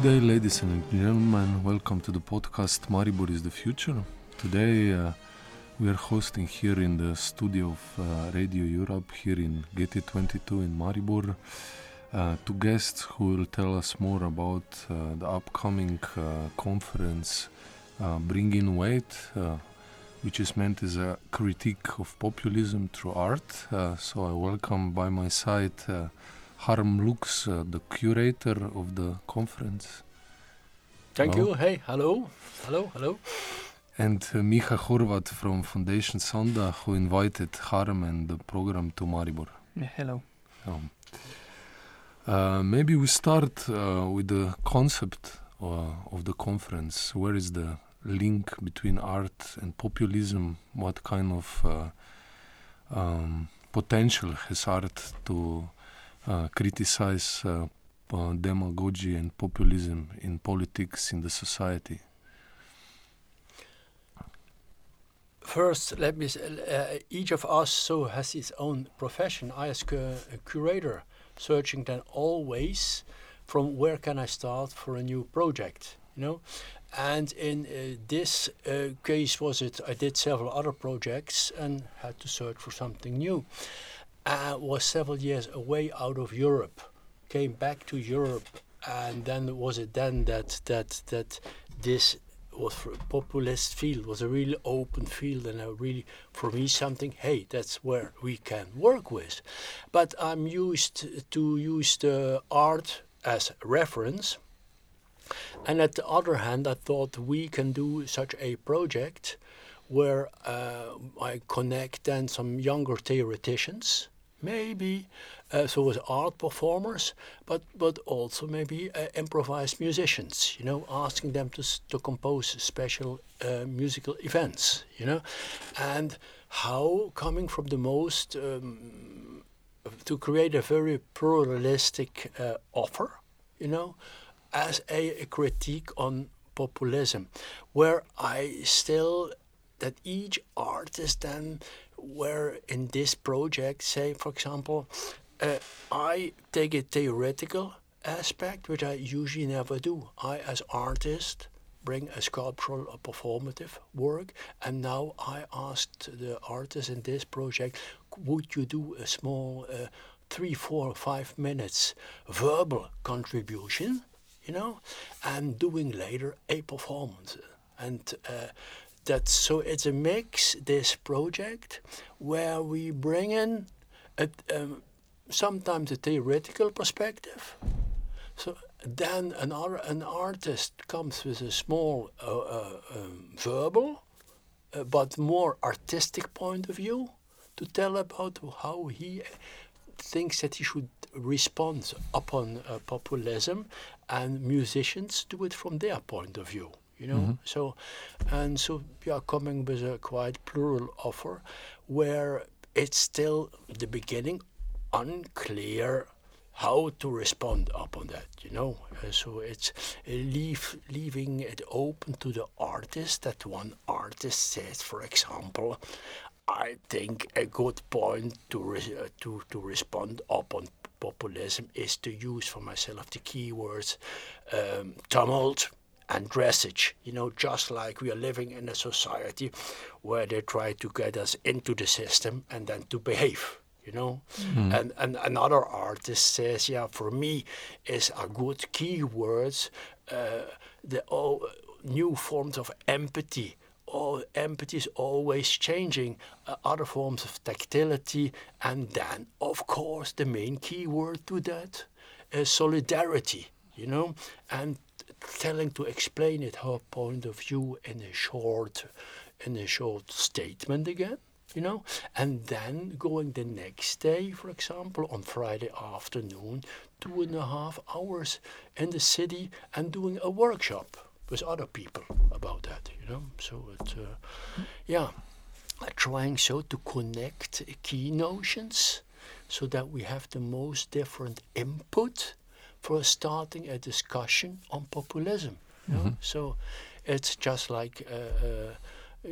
Good day, ladies and gentlemen. Welcome to the podcast Maribor is the Future. Today uh, we are hosting here in the studio of uh, Radio Europe here in GT22 in Maribor uh, two guests who will tell us more about uh, the upcoming uh, conference uh, Bring in Weight, which is meant as a critique of populism through art. so I welcome by my side Harm Lux, uh, the curator of the conference. Thank hello. you. Hey, hello. Hello, hello. And uh, Miha Horvat from Foundation Sonda, who invited Harm and the program to Maribor. Yeah, hello. Um, uh, maybe we start uh, with the concept uh, of the conference. Where is the link between art and populism? What kind of uh, um, potential has art to uh, criticize uh, demagogy and populism in politics in the society? First, let me uh, each of us so has his own profession. I, as a curator, searching then always from where can I start for a new project, you know. And in uh, this uh, case, was it I did several other projects and had to search for something new uh, was several years away out of Europe, came back to Europe, and then was it then that that that this was for a populist field was a really open field and a really for me something hey that's where we can work with. But i'm used to use the art as reference. And at the other hand i thought we can do such a project where uh, i connect then some younger theoreticians maybe uh, so with art performers, but but also maybe uh, improvised musicians. You know, asking them to to compose special uh, musical events. You know, and how coming from the most um, to create a very pluralistic uh, offer. You know, as a, a critique on populism, where I still that each artist then where in this project, say for example, uh, I take a theoretical aspect, which I usually never do. I, as artist, bring a sculptural or performative work, and now I asked the artist in this project, would you do a small uh, three, four, five minutes verbal contribution, you know, and doing later a performance, and. Uh, that so it's a mix this project where we bring in a, um, sometimes a theoretical perspective. So then another an artist comes with a small uh, uh, um, verbal uh, but more artistic point of view to tell about how he thinks that he should respond upon uh, populism and musicians do it from their point of view you know. Mm-hmm. So, and so we are coming with a quite plural offer, where it's still the beginning unclear how to respond upon that, you know. Uh, so it's uh, leave, leaving it open to the artist. That one artist says, for example, I think a good point to re- uh, to to respond upon populism is to use for myself the keywords um, tumult and dressage. You know, just like we are living in a society where they try to get us into the system and then to behave. You know, mm-hmm. and and another artist says, yeah, for me, is a good keywords uh, the all new forms of empathy. All empathy is always changing. Uh, other forms of tactility, and then, of course, the main key word to that is solidarity. You know, and telling to explain it her point of view in a short in a short statement again you know? And then going the next day for example on friday afternoon two and a half hours in the city and doing a workshop with other people about that you know? So it uh, yeah trying so to connect key notions so that we have the most different input for starting a discussion on populism. Mm-hmm. So it's just like uh, uh,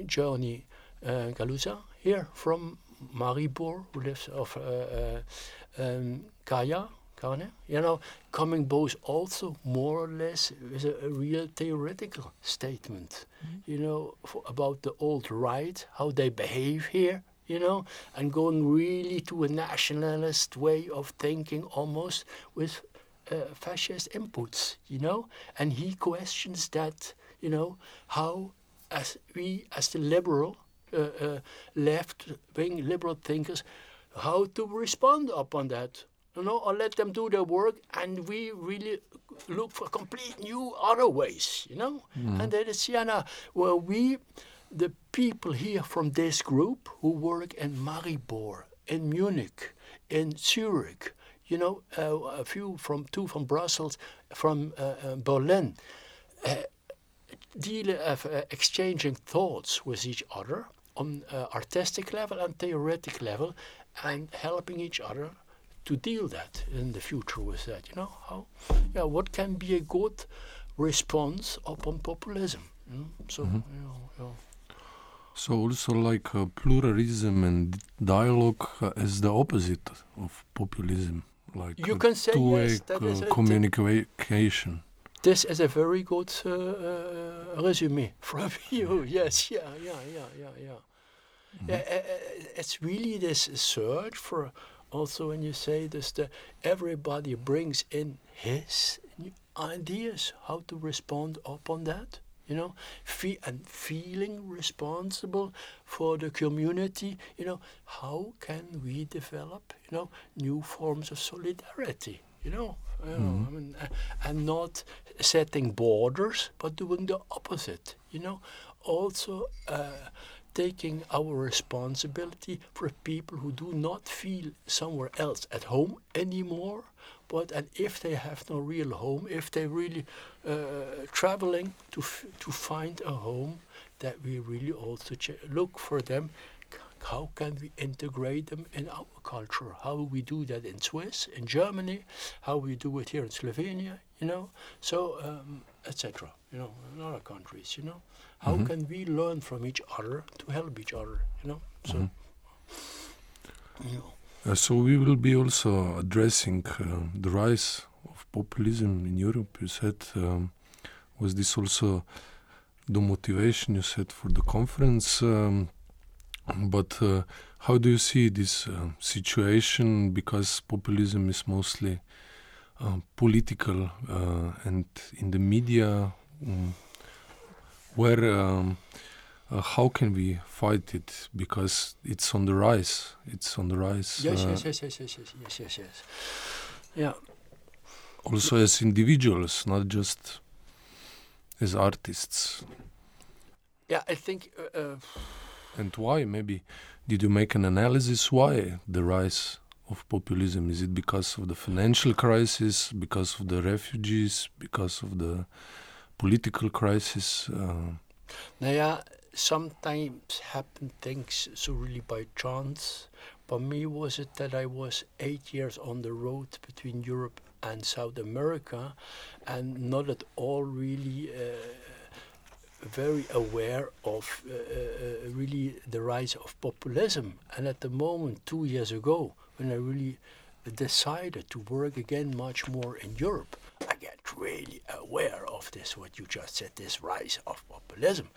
Johnny uh, Galuza here from Maribor, who lives of uh, uh, um, Kaya, You know, coming both also more or less with a, a real theoretical statement, mm-hmm. you know, about the old right, how they behave here, you know, and going really to a nationalist way of thinking almost with uh, fascist inputs, you know, and he questions that, you know, how as we, as the liberal, uh, uh, left-wing liberal thinkers, how to respond upon that you know, or let them do their work, and we really look for complete new other ways, you know. Mm. And that is Siena, where we, the people here from this group who work in Maribor, in Munich, in Zurich, you know, uh, a few from two from Brussels, from uh, uh, Berlin, uh, deal of uh, exchanging thoughts with each other on uh, artistic level and theoretic level, and helping each other to deal that in the future with that. You know how, yeah, what can be a good response upon populism? Know? So mm -hmm. you know, yeah. So also like uh, pluralism and dialogue uh, is the opposite of populism, like you can say yes, uh, communication. This is a very good uh, uh, resume from you. Yes, yeah, yeah, yeah, yeah, yeah. Mm -hmm. yeah it's really this search for also when you say this, the, everybody brings in his ideas how to respond upon that you know Fe- and feeling responsible for the community you know how can we develop you know new forms of solidarity you know, you know mm-hmm. I mean, uh, and not setting borders but doing the opposite you know also uh, taking our responsibility for people who do not feel somewhere else at home anymore. But and if they have no real home, if they're really uh, traveling to to find a home, that we really also look for them. How can we integrate them in our culture? How we do that in Swiss, in Germany, how we do it here in Slovenia, you know, so um, etc. You know, in other countries, you know. How mm -hmm. can we learn from each other to help each other? You know, so. Mm -hmm. you know. Uh, so we will be also addressing uh, the rise of populism in Europe. You said um, was this also the motivation you said for the conference? Um, but uh, how do you see this uh, situation? Because populism is mostly uh, political, and in the media. Um, where um, uh, how can we fight it? Because it's on the rise. It's on the rise yes uh, yes, yes yes yes yes yes yes. Yes yeah. also as individuals not just as artists. Yeah i think uh, uh, and why? Maybe did you make an analysis why the rise of populism? Is it because of the financial crisis because of the refugees because of the political crisis? Uh, nou ja, sometimes happen things so really by chance. For me, was it that I was eight years on the road between Europe and South America, and not at all really uh, very aware of uh, uh, really the rise of populism. And at the moment, two years ago, when I really decided to work again much more in Europe, Really aware of this, what you just said, this rise of populism.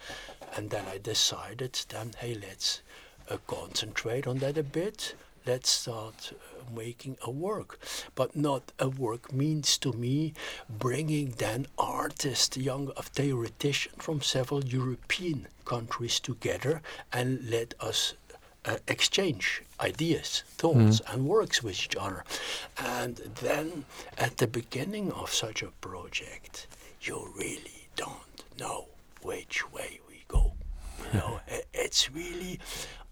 And then I decided, then, hey, let's uh, concentrate on that a bit. Let's start uh, making a work. But not a work means to me bringing then artists, young of theoreticians from several European countries together and let us uh, exchange ideas, thoughts, mm. and works with each other. And then at the beginning of such a project, you really don't know which way we go. You know, it's really,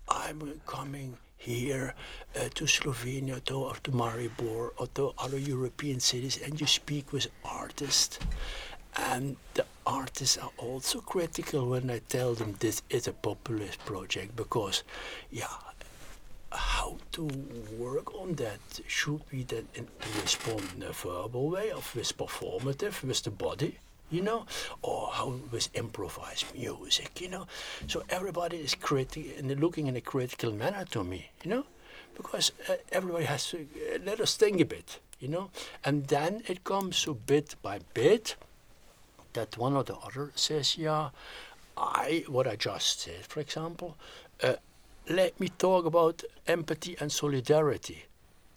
I'm coming here uh, to Slovenia, to, to Maribor, or to other European cities, and you speak with artists. And the artists are also critical when I tell them this is a populist project because, yeah, how to work on that? Should we then respond in a verbal way, or with performative, with the body? you know, or how with improvised music, you know. So everybody is critical and looking in a critical manner to me, you know, because uh, everybody has to uh, let us think a bit, you know. And then it comes so bit by bit that one or the other says, yeah, I what I just said, for example, uh, let me talk about empathy and solidarity.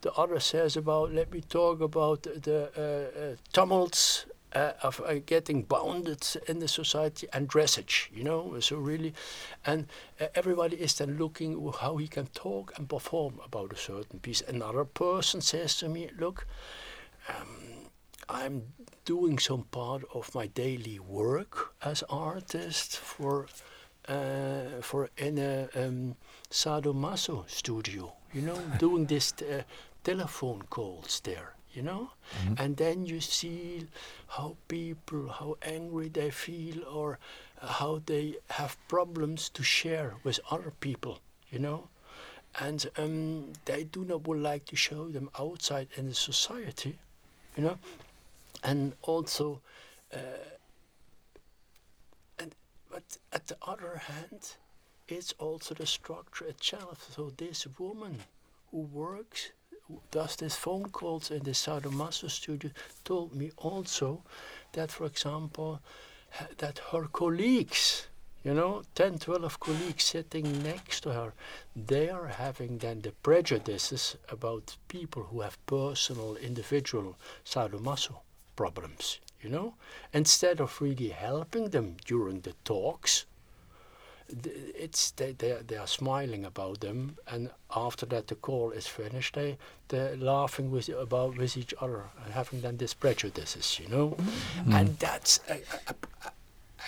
The other says about let me talk about the uh, uh, tumults uh, of uh, getting bounded in the society and dressage, you know. So really, and uh, everybody is then looking how he can talk and perform about a certain piece. Another person says to me, "Look, um, I'm doing some part of my daily work as artist for." Uh, for in a um, sadomaso studio, you know, doing this uh, telephone calls there you know mm-hmm. and then you see how people how angry they feel or how they have problems to share with other people you know and um, they do not would like to show them outside in the society you know and also uh, and but at the other hand it's also the structure itself. So this woman who works does this phone calls in the Sadomaso studio told me also that, for example, that her colleagues, you know, 10, 12 colleagues sitting next to her, they are having then the prejudices about people who have personal, individual Sadomaso problems, you know, instead of really helping them during the talks it's they, they they are smiling about them, and after that the call is finished, they they're laughing with about with each other and having then these prejudices, you know, mm. and that's a, a, a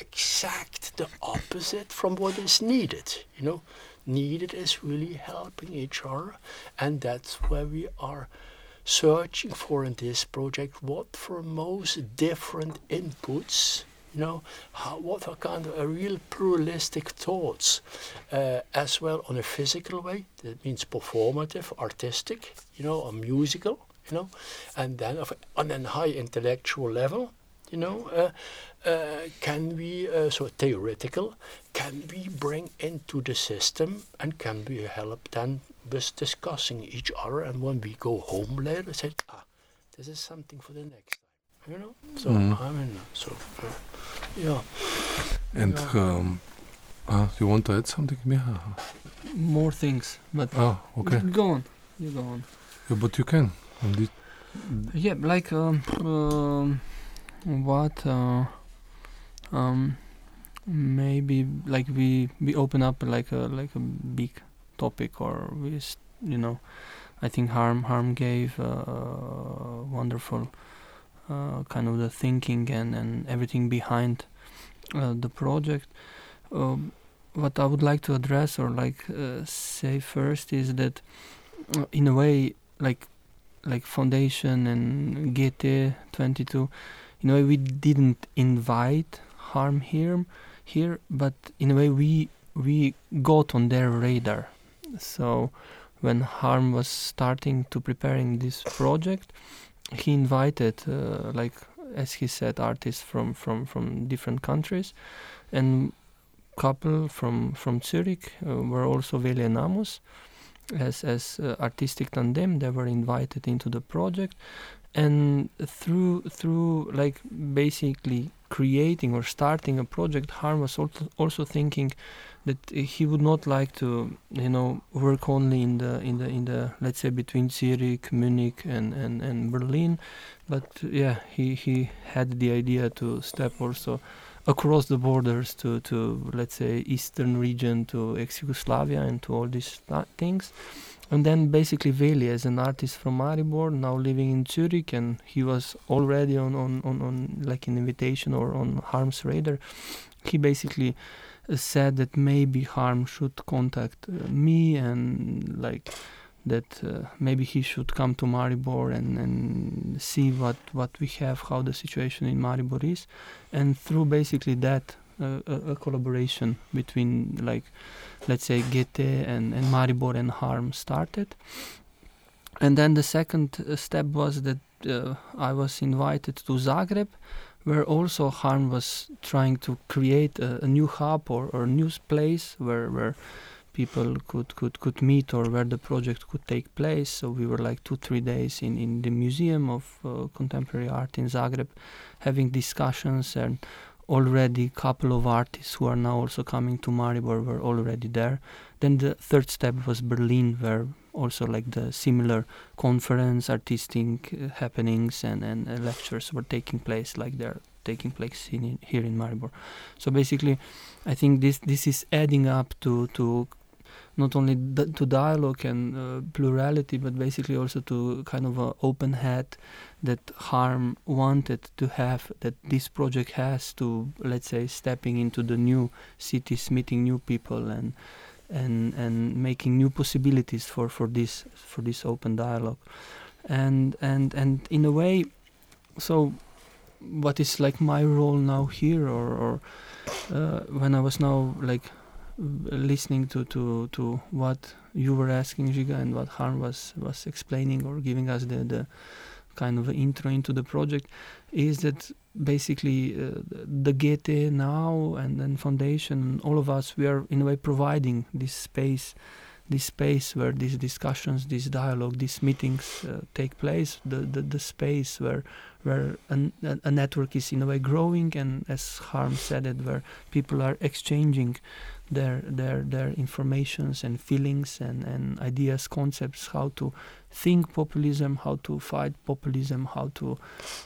exact the opposite from what is needed, you know. Needed is really helping each other, and that's where we are searching for in this project what for most different inputs you know, how, what are kind of a real pluralistic thoughts, uh, as well on a physical way. That means performative, artistic, you know, or musical, you know, and then of, on a high intellectual level, you know, uh, uh, can we, uh, so theoretical, can we bring into the system and can we help then with discussing each other and when we go home later, say, ah, this is something for the next time, you know. So mm. I mean, so uh, yeah. And yeah. Um, uh, you want to add something, Miha? More things, but oh, okay. Go on, you go on. Yeah, but you can. Yeah, like um, uh, what? Uh, um, maybe like we we open up like a like a big topic, or we you know, I think harm harm gave a wonderful uh, kind of the thinking and, and everything behind uh, the project. Um, what I would like to address or like uh, say first is that in a way like like foundation and GT 22 in a way we didn't invite harm here here but in a way we we got on their radar so when harm was starting to preparing this project he invited uh, like as he said artists from from from different countries. And couple from from Zurich uh, were also Veli and Amos. As as uh, artistic tandem they were invited into the project and through through like basically creating or starting a project harm was also also thinking that he would not like to you know work only in the in the in the let's say between Zurich, Munich and, and, and Berlin. But yeah he he had the idea to step also across the borders to to let's say eastern region to ex-Yugoslavia and to all these things and then basically Veli as an artist from Maribor now living in Zurich and he was already on on, on, on like an invitation or on Harm's radar he basically said that maybe Harm should contact uh, me and like that uh, maybe he should come to Maribor and, and see what, what we have, how the situation in Maribor is, and through basically that uh, a, a, collaboration between like let's say GT and, and Maribor and Harm started. And then the second uh, step was that uh, I was invited to Zagreb where also Harm was trying to create a, a new hub or, or new place where, where people could, could, could meet or where the project could take place. So we were like two, three days in, in the Museum of uh, Contemporary Art in Zagreb having discussions and already a couple of artists who are now also coming to Maribor were already there. Then the third step was Berlin where also like the similar conference, artistic uh, happenings and, and uh, lectures were taking place like they're taking place in, here in Maribor. So basically, I think this this is adding up to to not only to dialogue and uh, plurality, but basically also to kind of an open head that Harm wanted to have, that this project has to, let's say, stepping into the new cities, meeting new people, and and and making new possibilities for for this for this open dialogue, and and and in a way, so what is like my role now here, or or uh, when I was now like listening to, to, to what you were asking, Giga, and what Harm was, was explaining or giving us the, the kind of intro into the project, is that basically uh, the GT now and then Foundation, all of us, we are in a way providing this space, this space where these discussions, this dialogue, these meetings uh, take place, the, the, the space where where a, a network is in a way growing and as Harm said it, where people are exchanging their their their informations and feelings and, and ideas, concepts, how to think populism, how to fight populism, how to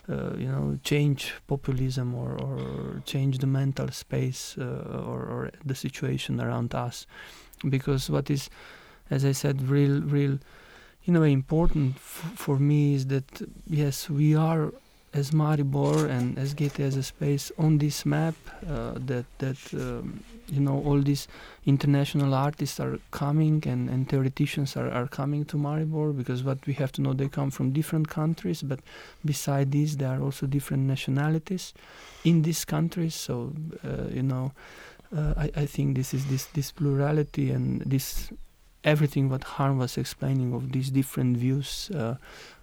uh, you know change populism or, or change the mental space uh, or, or the situation around us, because what is, as I said, real real in a way important for me is that yes we are as Maribor and as GT as a space on this map uh, that that um, you know all these international artists are coming and, and theoreticians are, are coming to Maribor because what we have to know they come from different countries but beside this there are also different nationalities in these countries. So uh, you know uh, I, I think this is this this plurality and this everything what Harm was explaining of these different views uh,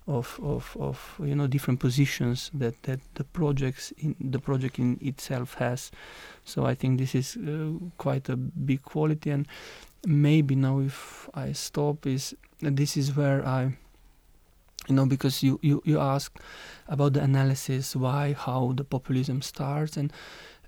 of, of, of you know different positions that, that the projects in the project in itself has. So I think this is uh, quite a big quality and maybe now if I stop is this is where I you know because you, you, you asked about the analysis why how the populism starts and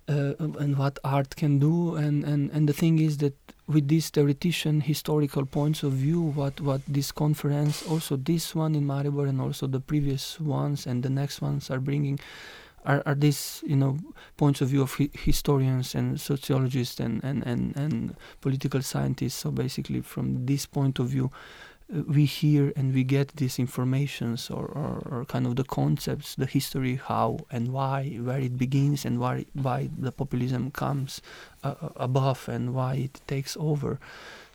uh, and what art can do. And, and, and the thing is that with this theoretician historical points of view what, what this conference also this one in Maribor and also the previous ones and the next ones are bringing are, are these you know points of view of hi historians and sociologists and, and, and, and political scientists. So basically from this point of view we hear and we get these informations or, or, or, kind of the concepts, the history, how and why, where it begins and why, why the populism comes uh, uh, above and why it takes over.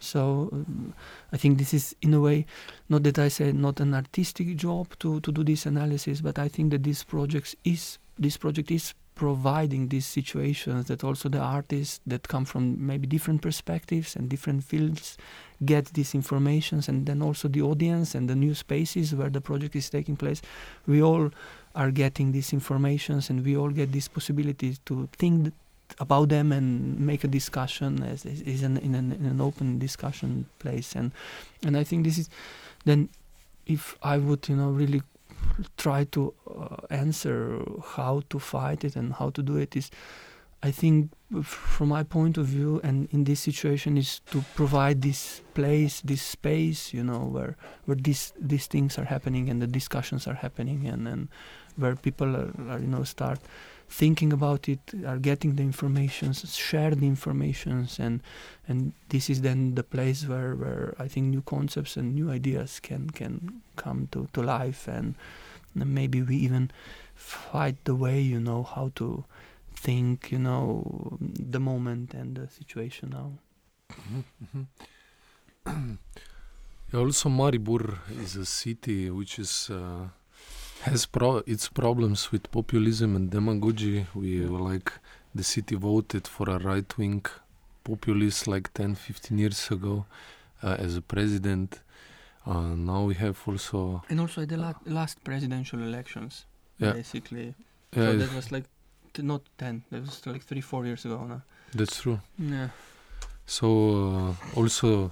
So um, I think this is in a way, not that I say not an artistic job to, to do this analysis, but I think that this project is this project is providing these situations that also the artists that come from maybe different perspectives and different fields get these informations and then also the audience and the new spaces where the project is taking place we all are getting these informations and we all get these possibilities to think about them and make a discussion as is in, in, an, in an open discussion place. And and I think this is then if I would you know really try to uh, answer how to fight it and how to do it is I think from my point of view and in this situation is to provide this place this space you know where where these these things are happening and the discussions are happening and and where people are, are you know start thinking about it are getting the informations share the informations and and this is then the place where where I think new concepts and new ideas can can come to to life and, and maybe we even fight the way you know how to think, you know, the moment and the situation now. Mm-hmm. also, Maribor is a city which is uh, has pro- its problems with populism and demagogy. We like the city voted for a right wing populist like 10, 15 years ago uh, as a president. Uh, now we have also and also at the la- last presidential elections, yeah. basically. Yeah, so that was like not 10 that was like 3 4 years ago now that's true yeah So uh, also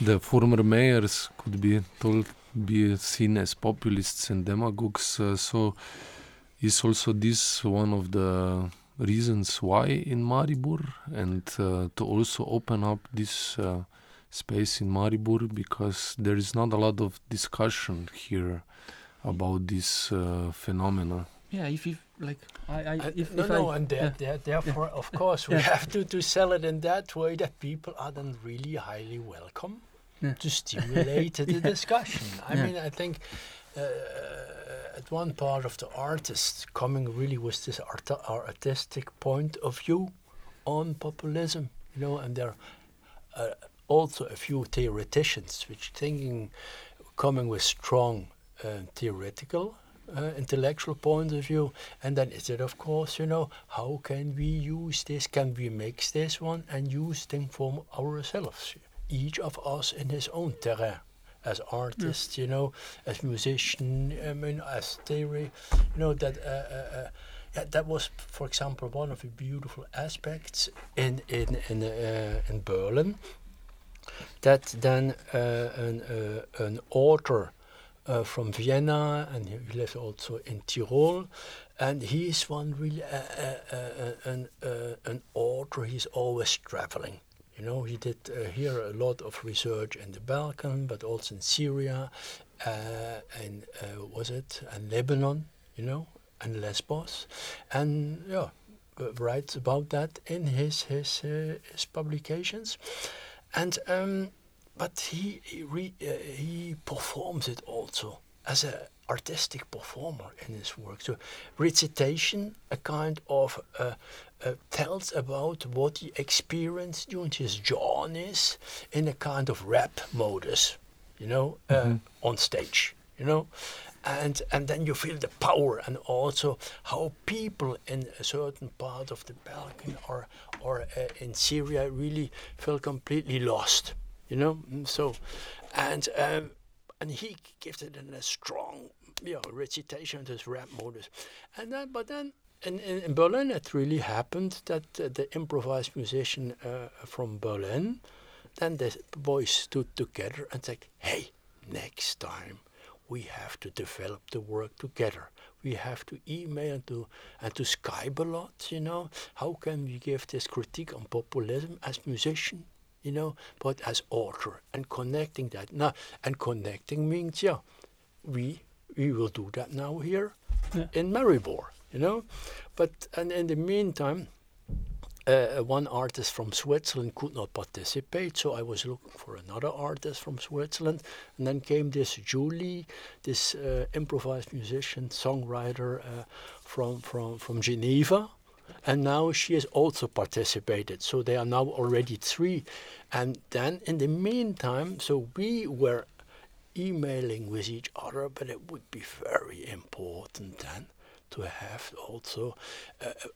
the former mayors could be told be seen as populists and demagogues. Uh, so is also this one of the reasons why in Maribor and uh, to also open up this uh, space in Maribor because there is not a lot of discussion here about this uh, phenomena. Yeah, if you like, I, I Uh, if, no, if no, I, and there, yeah. there, therefore, of course, we Yeah. have to, to sell it in that way that people are then really highly welcome Yeah. to stimulate the discussion. I mean, I think uh, at one part of the artists coming really with this art- artistic point of view on populism, you know, and there are uh, also a few theoreticians which thinking coming with strong uh, theoretical uh, intellectual point of view. And then is it of course you know how can we use this? Can we mix this one and use them for ourselves each of us in his own terrain as artists you know as musician i mean as theory you know that uh, uh, uh, yeah, that was, for example, one of the beautiful aspects in in in uh, in Berlin. That then uh, an uh, an author uh, from Vienna, and he lives also in Tyrol, and he is one really uh, uh, uh, an uh, an author. He's always traveling. You know, he did uh, here a lot of research in the Balkan, but also in Syria, uh, and uh, was it and Lebanon. You know, and Lesbos, and yeah, uh, writes about that in his his uh, his publications, and um, but he he, re, uh, he performs it also as a artistic performer in his work. So recitation, a kind of uh, uh, tells about what he experienced during his journeys in a kind of rap modus, you know, uh, on stage, you know and and then you feel the power and also how people in a certain part of the Balkan or or uh, in Syria really feel completely lost, you know. Mm, So, and um, and he gives it in a strong, you know, recitation, this rap modus, and then but then. In, in, in Berlin, it really happened that uh, the improvised musician uh, from Berlin, then the boys stood together and said, "Hey, next time we have to develop the work together. We have to email and to and to Skype a lot, you know. How can we give this critique on populism as musician, you know, but as author and connecting that now and connecting means yeah, we we will do that now here Yeah. in Maribor, you know. But and in the meantime uh, one artist from Switzerland could not participate, so I was looking for another artist from Switzerland. And then came this Julie, this uh, improvised musician, songwriter uh, from, from, from Geneva. And now she has also participated, so they are now already three. And then in the meantime, so we were emailing with each other, but it would be very important then to have also uh, uh,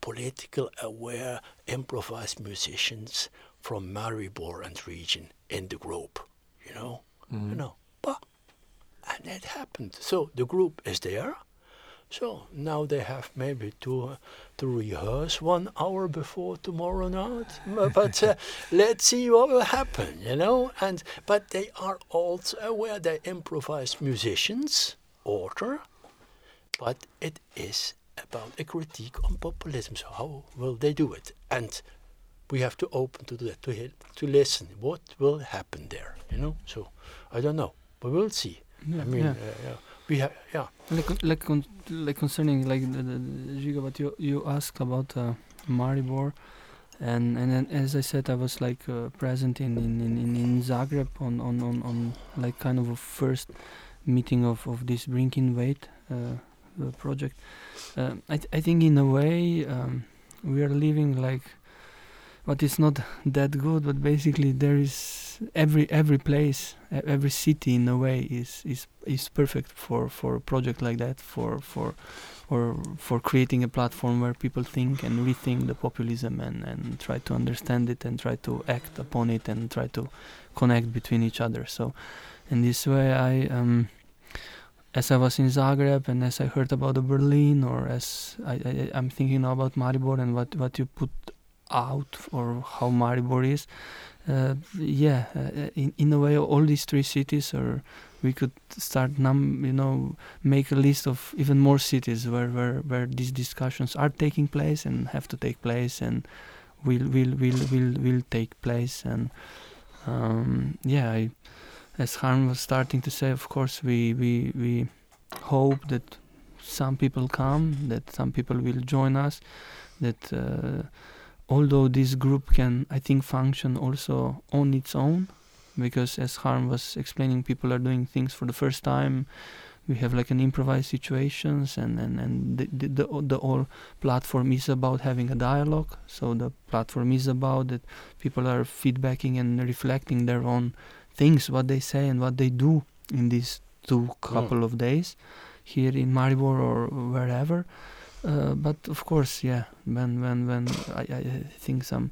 political aware improvised musicians from Maribor and region in the group, you know, you know. But and it happened. So the group is there. So now they have maybe to uh, to rehearse one hour before tomorrow night. But uh, let's see what will happen, you know. And but they are also aware they improvised musicians, author, but it is about a critique on populism. So how will they do it? And we have to open to that to hear, to listen. What will happen there? You know. So I don't know, but we'll see. Yeah, I mean, yeah. uh, yeah, we have yeah. like like con- like concerning like the, the, the you you asked about uh, Maribor, and and then as I said, I was like uh, present in, in, in, in- in Zagreb on, on, on, on like kind of a first meeting of, of this Bring in Weight uh, uh, project. Uh, I th- I think in a way um, we are living like, but it's not that good. But basically, there is every every place, every city in a way is is is perfect for for a project like that for for or for creating a platform where people think and rethink the populism and and try to understand it and try to act upon it and try to connect between each other so in this way i um as i was in zagreb and as i heard about the berlin or as i, I i'm thinking now about maribor and what what you put out or how Maribor is. Uh, yeah, uh, in in a way, all these three cities are. We could start, num, you know, make a list of even more cities where, where, where these discussions are taking place and have to take place and will will will will will take place and um, yeah, I, as Harm was starting to say, of course we we we hope that some people come, that some people will join us, that uh, although this group can, I think, function also on its own, because as Harm was explaining, people are doing things for the first time. We have like an improvised situations, and and and the the, the, the whole platform is about having a dialogue. So the platform is about that people are feedbacking and reflecting their own things, what they say and what they do in these two couple of days here in Maribor or wherever. Uh, but of course, yeah, when when when I, I think some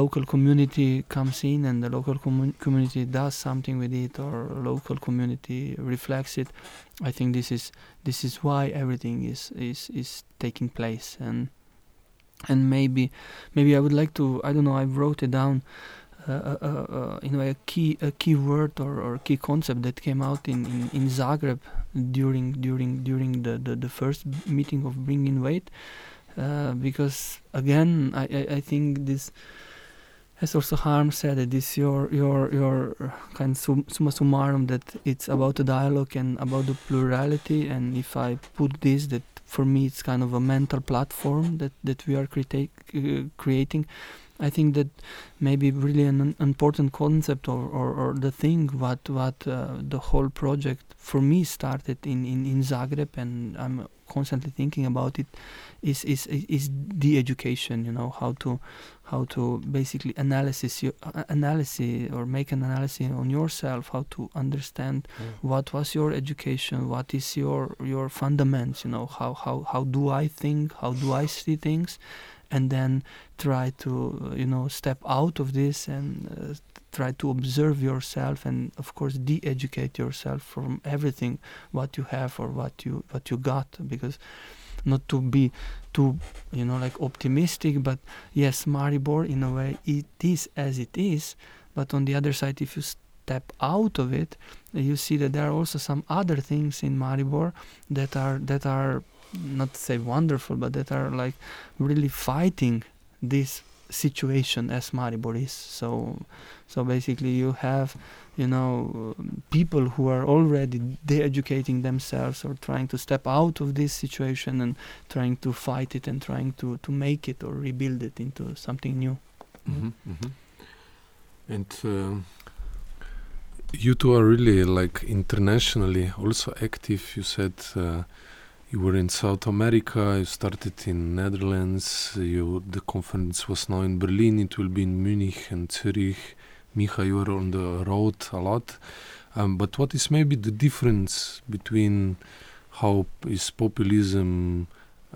local community comes in and the local commun- community does something with it or local community reflects it, I think this is this is why everything is is is taking place and and maybe maybe I would like to I don't know I wrote it down uh, uh, uh, uh, in a key a key word or, or key concept that came out in, in, in Zagreb during during during the, the, the first meeting of Bring in Weight. Uh, because again I, I, I think this as also Harm said it is your your your kind sum, summa summarum that it's about the dialogue and about the plurality. And if I put this that for me it's kind of a mental platform that that we are create, uh, creating I think that maybe really an important concept or, or, or the thing what what uh, the whole project for me started in, in, in Zagreb and I'm constantly thinking about it is is is the education you know how to how to basically analysis your uh, analysis or make an analysis on yourself how to understand Mm. what was your education what is your your fundamentals you know how how how do i think how do i see things and then try to uh, you know step out of this and uh, try to observe yourself and of course de-educate yourself from everything what you have or what you what you got. Because not to be too you know like optimistic but yes maribor in a way it is as it is. But on the other side if you step out of it you see that there are also some other things in maribor that are that are not to say wonderful but that are like really fighting this situation as maribor is so so basically you have you know um, people who are already de-educating themselves or trying to step out of this situation and trying to fight it and trying to to make it or rebuild it into something new Mhm, mhm. And uh, you two are really like internationally also active. You said uh, you were in South America. You started in Netherlands. You the conference was now in Berlin. It will be in Munich and Zurich. Miha, you are on the road a lot. Um, but what is maybe the difference between how is populism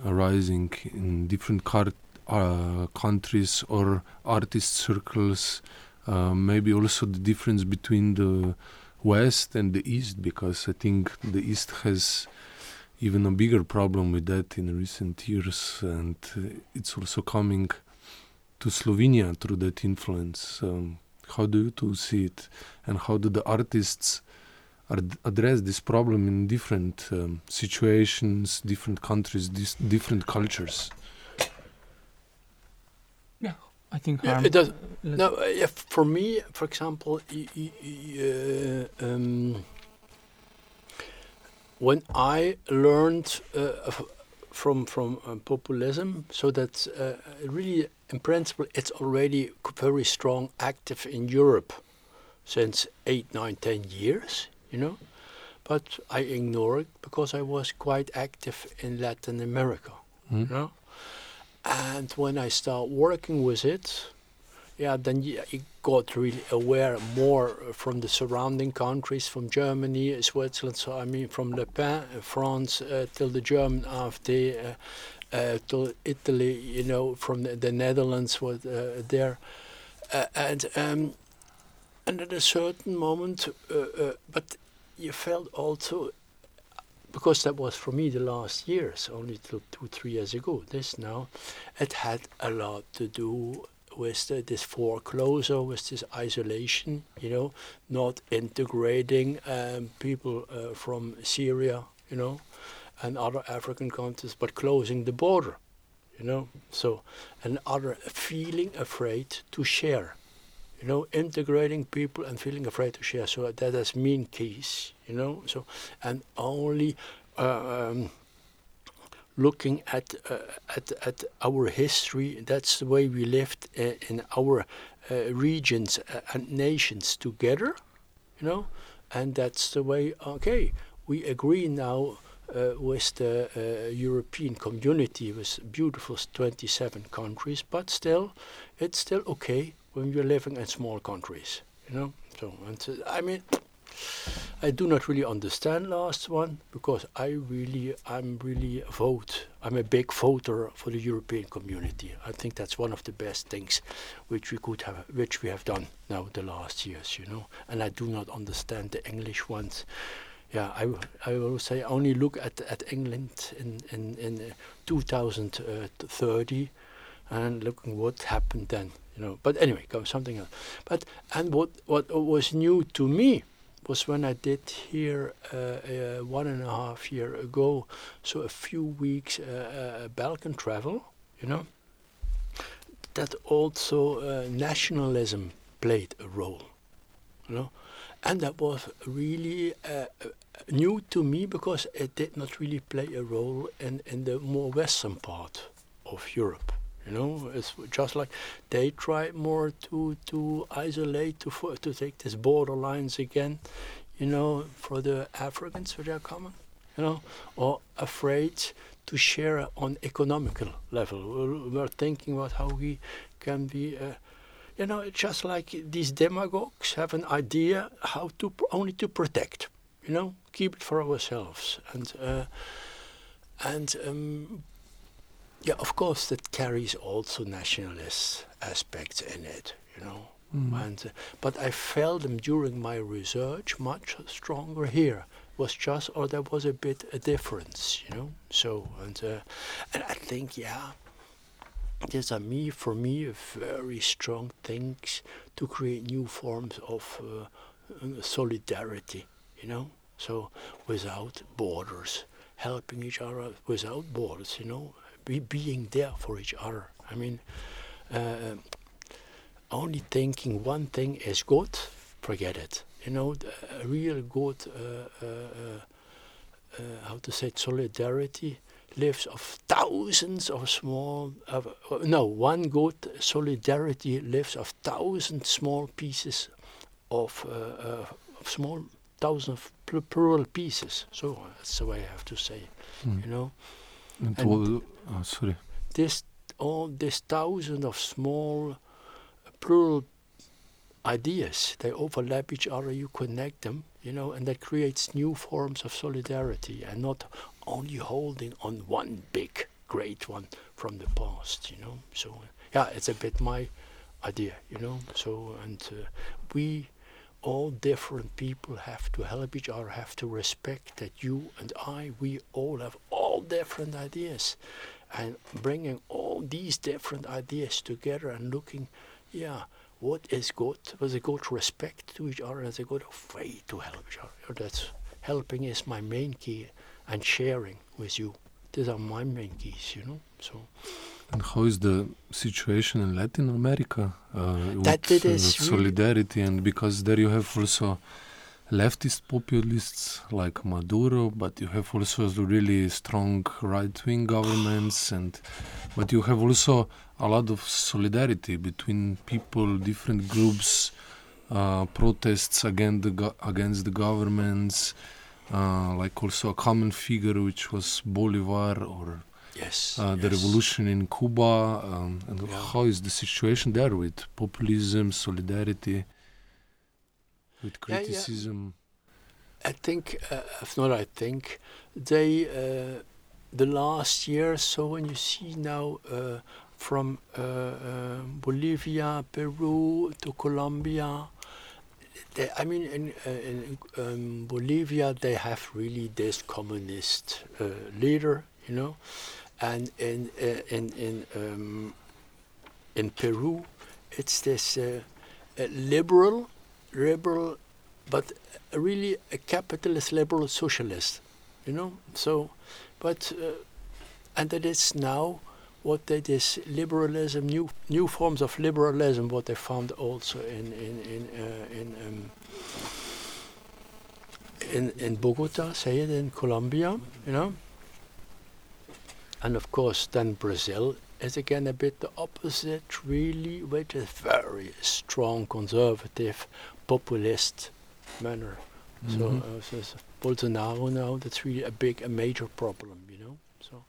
arising in different uh, countries or artist circles? Uh, maybe also the difference between the West and the East, because I think the East has even a bigger problem with that in recent years, and uh, it's also coming to Slovenia through that influence. Um, how do you two see it, and how do the artists ad- address this problem in different um, situations, different countries, dis- different cultures? i think Yeah, it does. let- No, uh, yeah, for me, for example, y- y- y- uh, um, when I learned uh, from from uh, populism, so that uh, really, in principle, it's already very strong, active in Europe since eight, nine, ten years, you know. But I ignore it because I was quite active in Latin America, Hmm? you know. And when I start working with it, yeah, then you, got really aware more from the surrounding countries, from Germany, Switzerland. So I mean, from Le Pen, uh, France, uh, till the German AfD, uh, uh, to Italy. You know, from the, the Netherlands was uh, there, uh, and um, and at a certain moment, but you felt also because that was for me the last years, only till two, three years ago. This now, it had a lot to do with this foreclosure, with this isolation, you know, not integrating um, people uh, from Syria, you know, and other African countries, but closing the border, you know. So, and other feeling afraid to share, you know, integrating people and feeling afraid to share. So that is main keys, you know. So, and only. Uh, um, looking at uh, at at our history. That's the way we lived uh, in our uh, regions and nations together, you know, and that's the way. Okay, we agree now. Uh, with the uh, European community, with beautiful 27 countries, but still, it's still okay when you're living in small countries, you know. So, and I mean, I do not really understand last one because I really, I'm really a vote. I'm a big voter for the European community. I think that's one of the best things which we could have, which we have done now the last years, you know. And I do not understand the English ones. Yeah, I, I will say only look at at England in in in uh, 2030 and looking what happened then, you know. But anyway, something else. But and what what was new to me was when I did here uh, uh, one and a half year ago, so a few weeks uh, uh Balkan travel, you know, that also uh, nationalism played a role, you know, and that was really uh, new to me because it did not really play a role in, in the more western part of Europe. You know, it's just like they try more to to isolate to to take these borderlines again. You know, for the Africans which are coming. You know, or afraid to share on economical level. We're, we're thinking about how we can be. Uh, you know, it's just like these demagogues have an idea how to only to protect. You know, keep it for ourselves and. Uh, and um, yeah, of course, that carries also nationalist aspects in it, you know. Mm. And uh, but I felt them during my research much stronger here. Was just, or there was a bit a difference, you know. So and uh, and I think yeah, these are me for me very strong things to create new forms of uh, solidarity, you know. So without borders, helping each other without borders, you know, be being there for each other. I mean, uh, only thinking one thing is good, forget it. You know, a real good, uh, uh, uh, uh, how to say, it, solidarity lives of thousands of small, no, one good solidarity lives of thousand small pieces of, of small, thousand of plural pieces. So that's the way I have to say, mm. you know. And, and oh, sorry. This all this thousand of small plural ideas, they overlap each other. You connect them, you know, and that creates new forms of solidarity, and not only holding on one big great one from the past, you know. So yeah, it's a bit my idea, you know. So and uh, we all different people have to help each other, have to respect that you and I, we all have all different ideas. And bringing all these different ideas together and looking, yeah, what is good? Was a good respect to each other? Is a good way to help each other? That's helping is my main key, and sharing with you. These are my main keys, you know. So. And how is the situation in Latin America uh, that with, it is uh, solidarity? And because there you have also leftist populists like Maduro, but you have also really strong right-wing governments, and but you have also a lot of solidarity between people, different groups, uh, protests against the against the governments, uh, like also a common figure which was Bolivar or Yes, uh, the yes. revolution in Cuba, um, and yeah. how is the situation there with populism, solidarity, with criticism? Yeah. I think, uh, if not, I think they uh, the last year. So when you see now uh, from uh, uh, Bolivia, Peru to Colombia, they, I mean, in, uh, in um, Bolivia, they have really this communist uh, leader, you know, and in uh, in in um, in Peru, it's this uh, liberal, liberal, but really a capitalist liberal socialist, you know. So, but uh, and it is now what they this liberalism, new new forms of liberalism, what they found also in in in uh, in, um, in in Bogota, say it in Colombia, you know. And of course, then Brazil is again a bit the opposite, really, with a very strong conservative, populist manner. Mm-hmm. So, uh, so, so Bolsonaro now, that's really a big, a major problem, you know. So,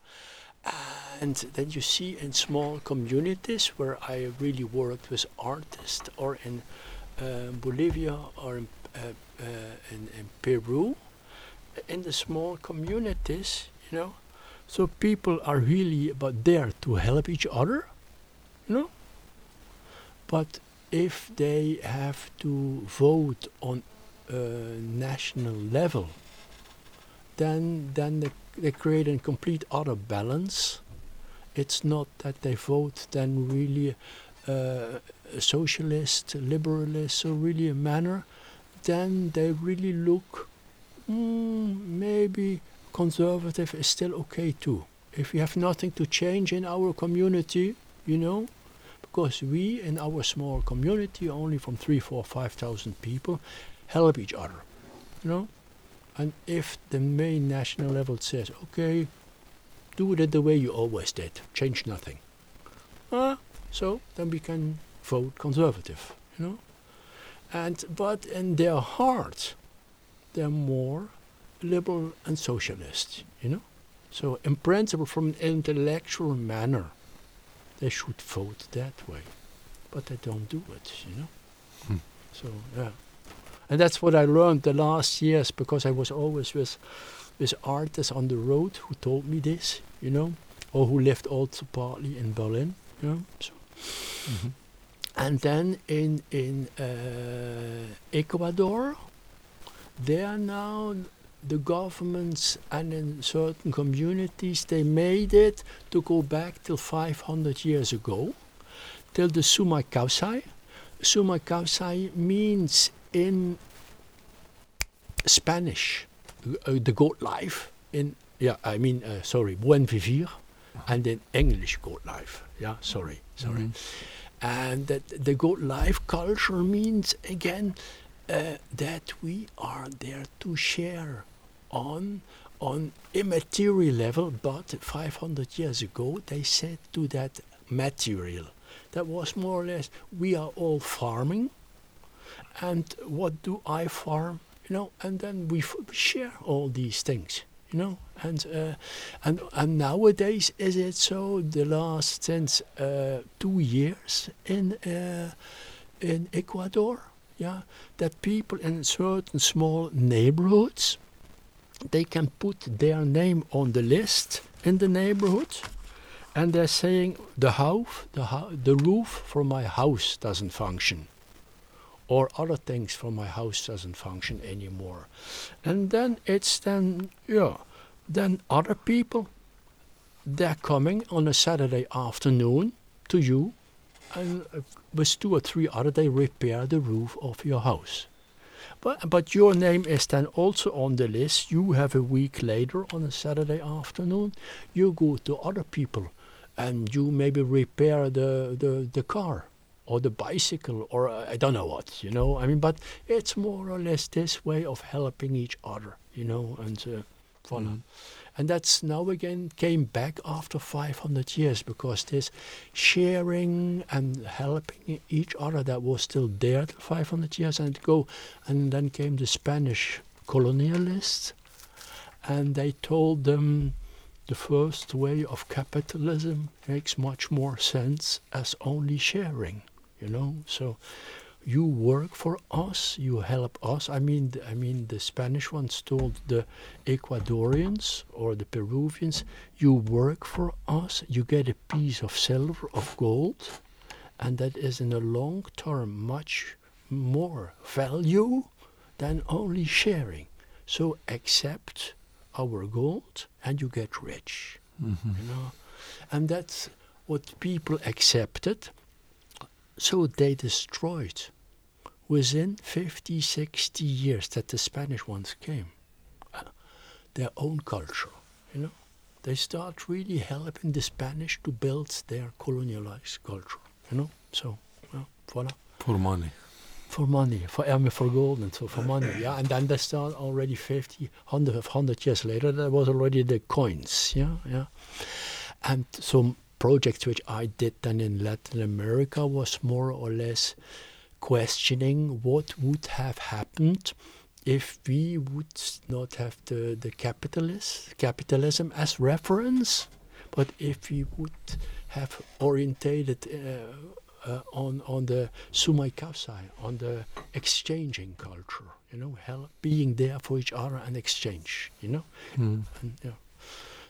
and then you see in small communities where I really worked with artists, or in uh, Bolivia, or in, uh, uh in, in Peru, in the small communities, you know, so people are really but there to help each other, you know. But if they have to vote on a national level, then then they, they create a complete other balance. It's not that they vote then really uh, a socialist, liberalist, or really a manner. Then they really look mm, maybe conservative is still okay too. If we have nothing to change in our community, you know, because we in our small community, only from three, four, five thousand people, help each other, you know. And if the main national level says, okay, do it the way you always did, change nothing, uh, so then we can vote conservative, you know. And but in their heart, they're more liberal and socialist, you know. So in principle, from an intellectual manner, they should vote that way, but they don't do it, you know. Hmm. So yeah, and that's what I learned the last years because I was always with with artists on the road who told me this, you know, or who lived also partly in Berlin, you know. So. Mm-hmm. And then in in uh, Ecuador, they are now the governments and in certain communities they made it to go back till 500 years ago till the Sumak Kawsay. Sumak Kawsay means in Spanish uh, the goat life in yeah I mean uh, sorry buen vivir and in English goat life yeah sorry sorry mm -hmm. and that the goat life culture means again uh, that we are there to share on on immaterial level, but 500 years ago they said to that material. That was more or less we are all farming, and what do I farm? You know, and then we share all these things. You know, and uh, and and nowadays is it so? The last since uh, two years in uh, in Ecuador, yeah, that people in certain small neighborhoods they can put their name on the list in the neighborhood and they're saying the house the, ho the roof for my house doesn't function or other things for my house doesn't function anymore. And then it's then yeah then other people they're coming on a saturday afternoon to you and uh, with two or three other they repair the roof of your house but, but your name is then also on the list. You have a week later on a Saturday afternoon, you go to other people and you maybe repair the, the, the car or the bicycle or uh, I don't know what, you know. I mean, but it's more or less this way of helping each other, you know, and uh, voilà. Mm. And that's now again came back after 500 years because this sharing and helping each other that was still there 500 years ago. And then came the Spanish colonialists and they told them the first way of capitalism makes much more sense as only sharing, you know. So you work for us, you help us. I mean, I mean, the Spanish ones told the Ecuadorians or the Peruvians, you work for us, you get a piece of silver, of gold, and that is in the long term much more value than only sharing. So accept our gold and you get rich. Mhm. You know, and that's what people accepted. So they destroyed within 50, 60 years that the Spanish ones came uh, their own culture. You know, they start really helping the Spanish to build their colonialized culture. You know, so well, voila For money. for money, for I mean, for gold and so for money, yeah. And then they start already 50, 100, 100 years later, there was already the coins, yeah, yeah. And some projects which I did then in Latin America was more or less questioning what would have happened if we would not have the, the capitalist, capitalism as reference, but if we would have orientated uh, uh, on on the sumak kawsay, on the exchanging culture, you know, help, being there for each other and exchange, you know, Mm. and yeah,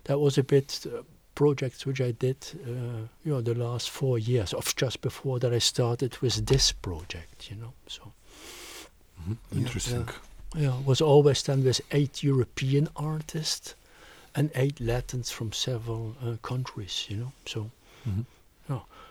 that was a bit uh, projects which I did, uh, you know, the last four years of just before that I started with this project, you know, so. Mhm. Yeah, Interesting. Yeah, it was always done with eight European artists and eight Latins from several uh, countries, you know. So, Mhm.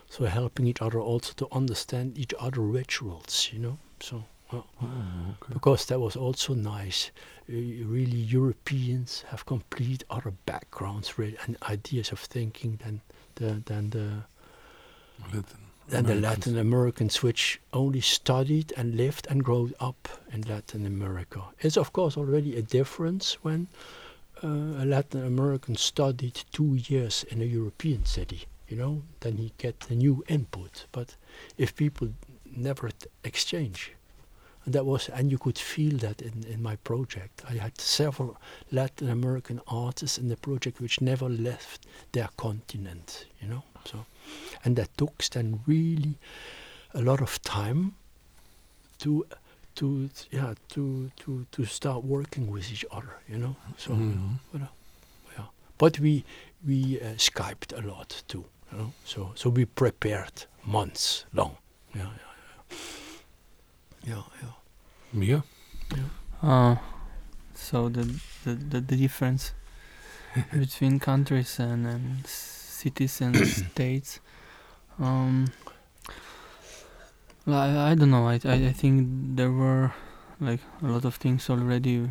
so helping each other also to understand each other rituals, you know. So, Oh, okay. because that was also nice. Uh, really, Europeans have complete other backgrounds really, and ideas of thinking than the than the Latin. than the Americans. Latin Americans, which only studied and lived and grew up in Latin America. It's of course already a difference when uh, a Latin American studied two years in a European city. You know, then he get a new input. But if people never exchange, and that was, and you could feel that in, in my project. I had several Latin American artists in the project which never left their continent. You know, so and that took then really a lot of time to to yeah to to to start working with each other you know so Mhm. but, uh, yeah but we we uh, skyped a lot too you know so so we prepared months long yeah yeah yeah yeah Miha? Uh, so the the, the, the difference between countries and, and cities and states. Um, well, I, I don't know. I, I I think there were like a lot of things already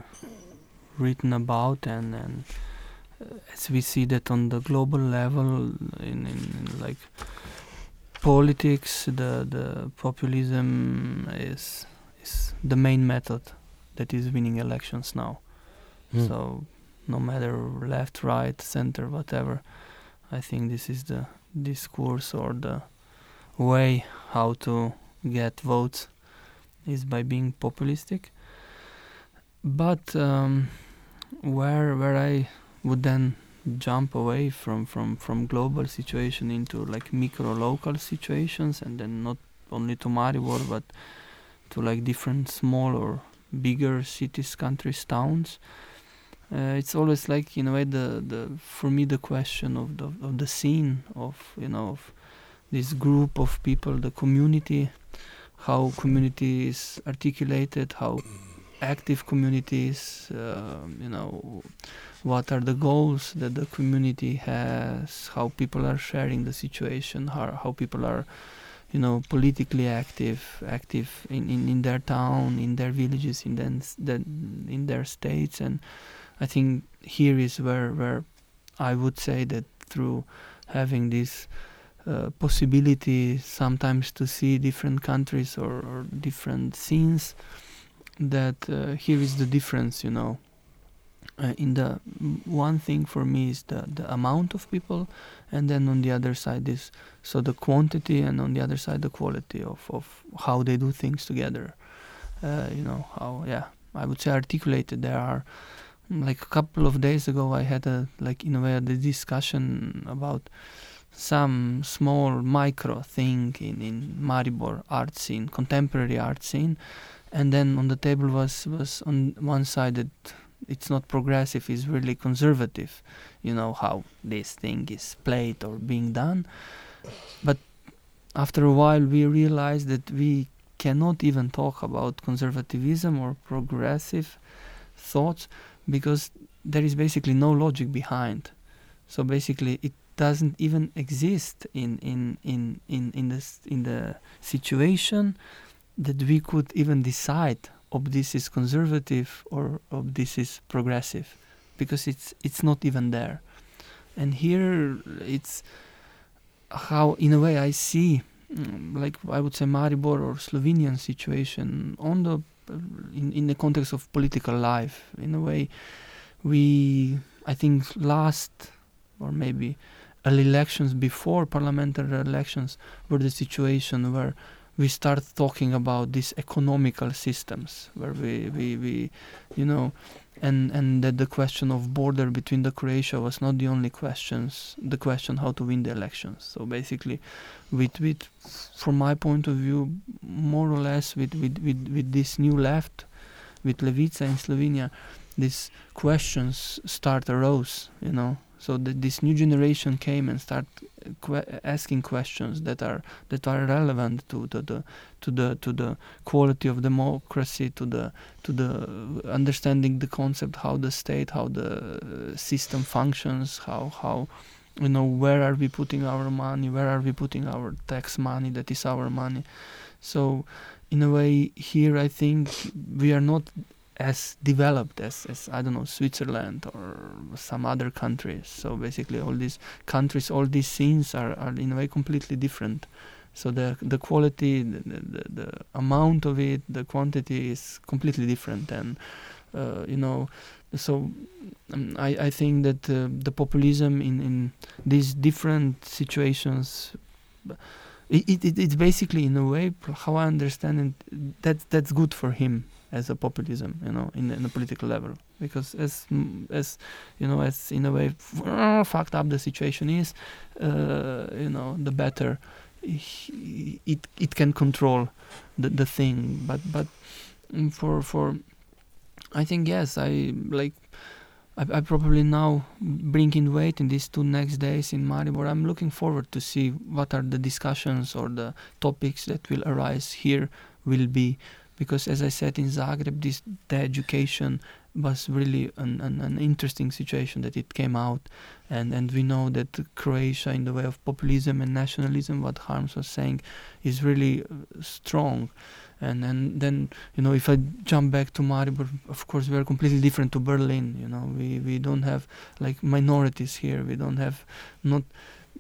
written about, and and uh, as we see that on the global level, in, in, in like politics, the the populism is is the main method that is winning elections now. Hmm. So no matter left, right, center, whatever, I think this is the discourse or the way how to get votes is by being populistic. But um, where where I would then jump away from, from, from global situation into like micro local situations and then not only to Maribor but to like different small or bigger cities, countries, towns. Uh, it's always like in a way the, the for me the question of the of the scene of you know of this group of people, the community, how community is articulated, how active communities, uh, you know, what are the goals that the community has, how people are sharing the situation, how how people are you know politically active active in, in, in their town in their villages in then the, in their states. And I think here is where where I would say that through having this uh, possibility sometimes to see different countries or, or different scenes that uh, here is the difference you know uh, in the one thing for me is the, the amount of people and then on the other side is so the quantity and on the other side the quality of, of how they do things together. Uh, you know how yeah i would say articulated. There are like a couple of days ago i had a like in a way a discussion about some small micro thing in, in maribor art scene contemporary art scene. And then on the table was was on one side that it's not progressive it's really conservative you know how this thing is played or being done but after a while we realize that we cannot even talk about conservatism or progressive thoughts because there is basically no logic behind. So basically, it doesn't even exist in in in in in this in the situation that we could even decide of this is conservative or of this is progressive because it's it's not even there. And here it's how in a way i see mm, like i would say maribor or slovenian situation on the in, in the context of political life. In a way we i think last or maybe elections before parliamentary elections were the situation where we start talking about these economical systems where we, we, we you know and and that the question of border between the Croatia was not the only questions the question how to win the elections. So basically with with from my point of view more or less with with with, with this new left with Levica in Slovenia these questions start arose you know so that this new generation came and start uh, que asking questions that are that are relevant to the, the to the to the quality of democracy to the to the uh, understanding the concept how the state how the uh, system functions how how you know where are we putting our money where are we putting our tax money that is our money. So in a way here i think we are not as developed as, as I don't know Switzerland or some other countries. So basically, all these countries, all these scenes are, are in a way completely different. So the the quality, the, the, the amount of it, the quantity is completely different, and uh, you know, so um, I I think that uh, the populism in in these different situations. It, it, it's basically in a way how I understand it that that's good for him as a populism, you know, in, in a political level. Because as as you know, as in a way fucked up the situation is, uh, you know, the better it it can control the the thing. But but for for I think yes, I like. I, I probably now bring in weight in these two next days in Maribor. I'm looking forward to see what are the discussions or the topics that will arise here will be because as I said in Zagreb, this the education was really an, an, an, interesting situation that it came out, and and we know that Croatia, in the way of populism and nationalism, what Harms was saying, is really uh, strong, and and then you know if I jump back to Maribor, of course we are completely different to Berlin. You know we we don't have like minorities here. We don't have not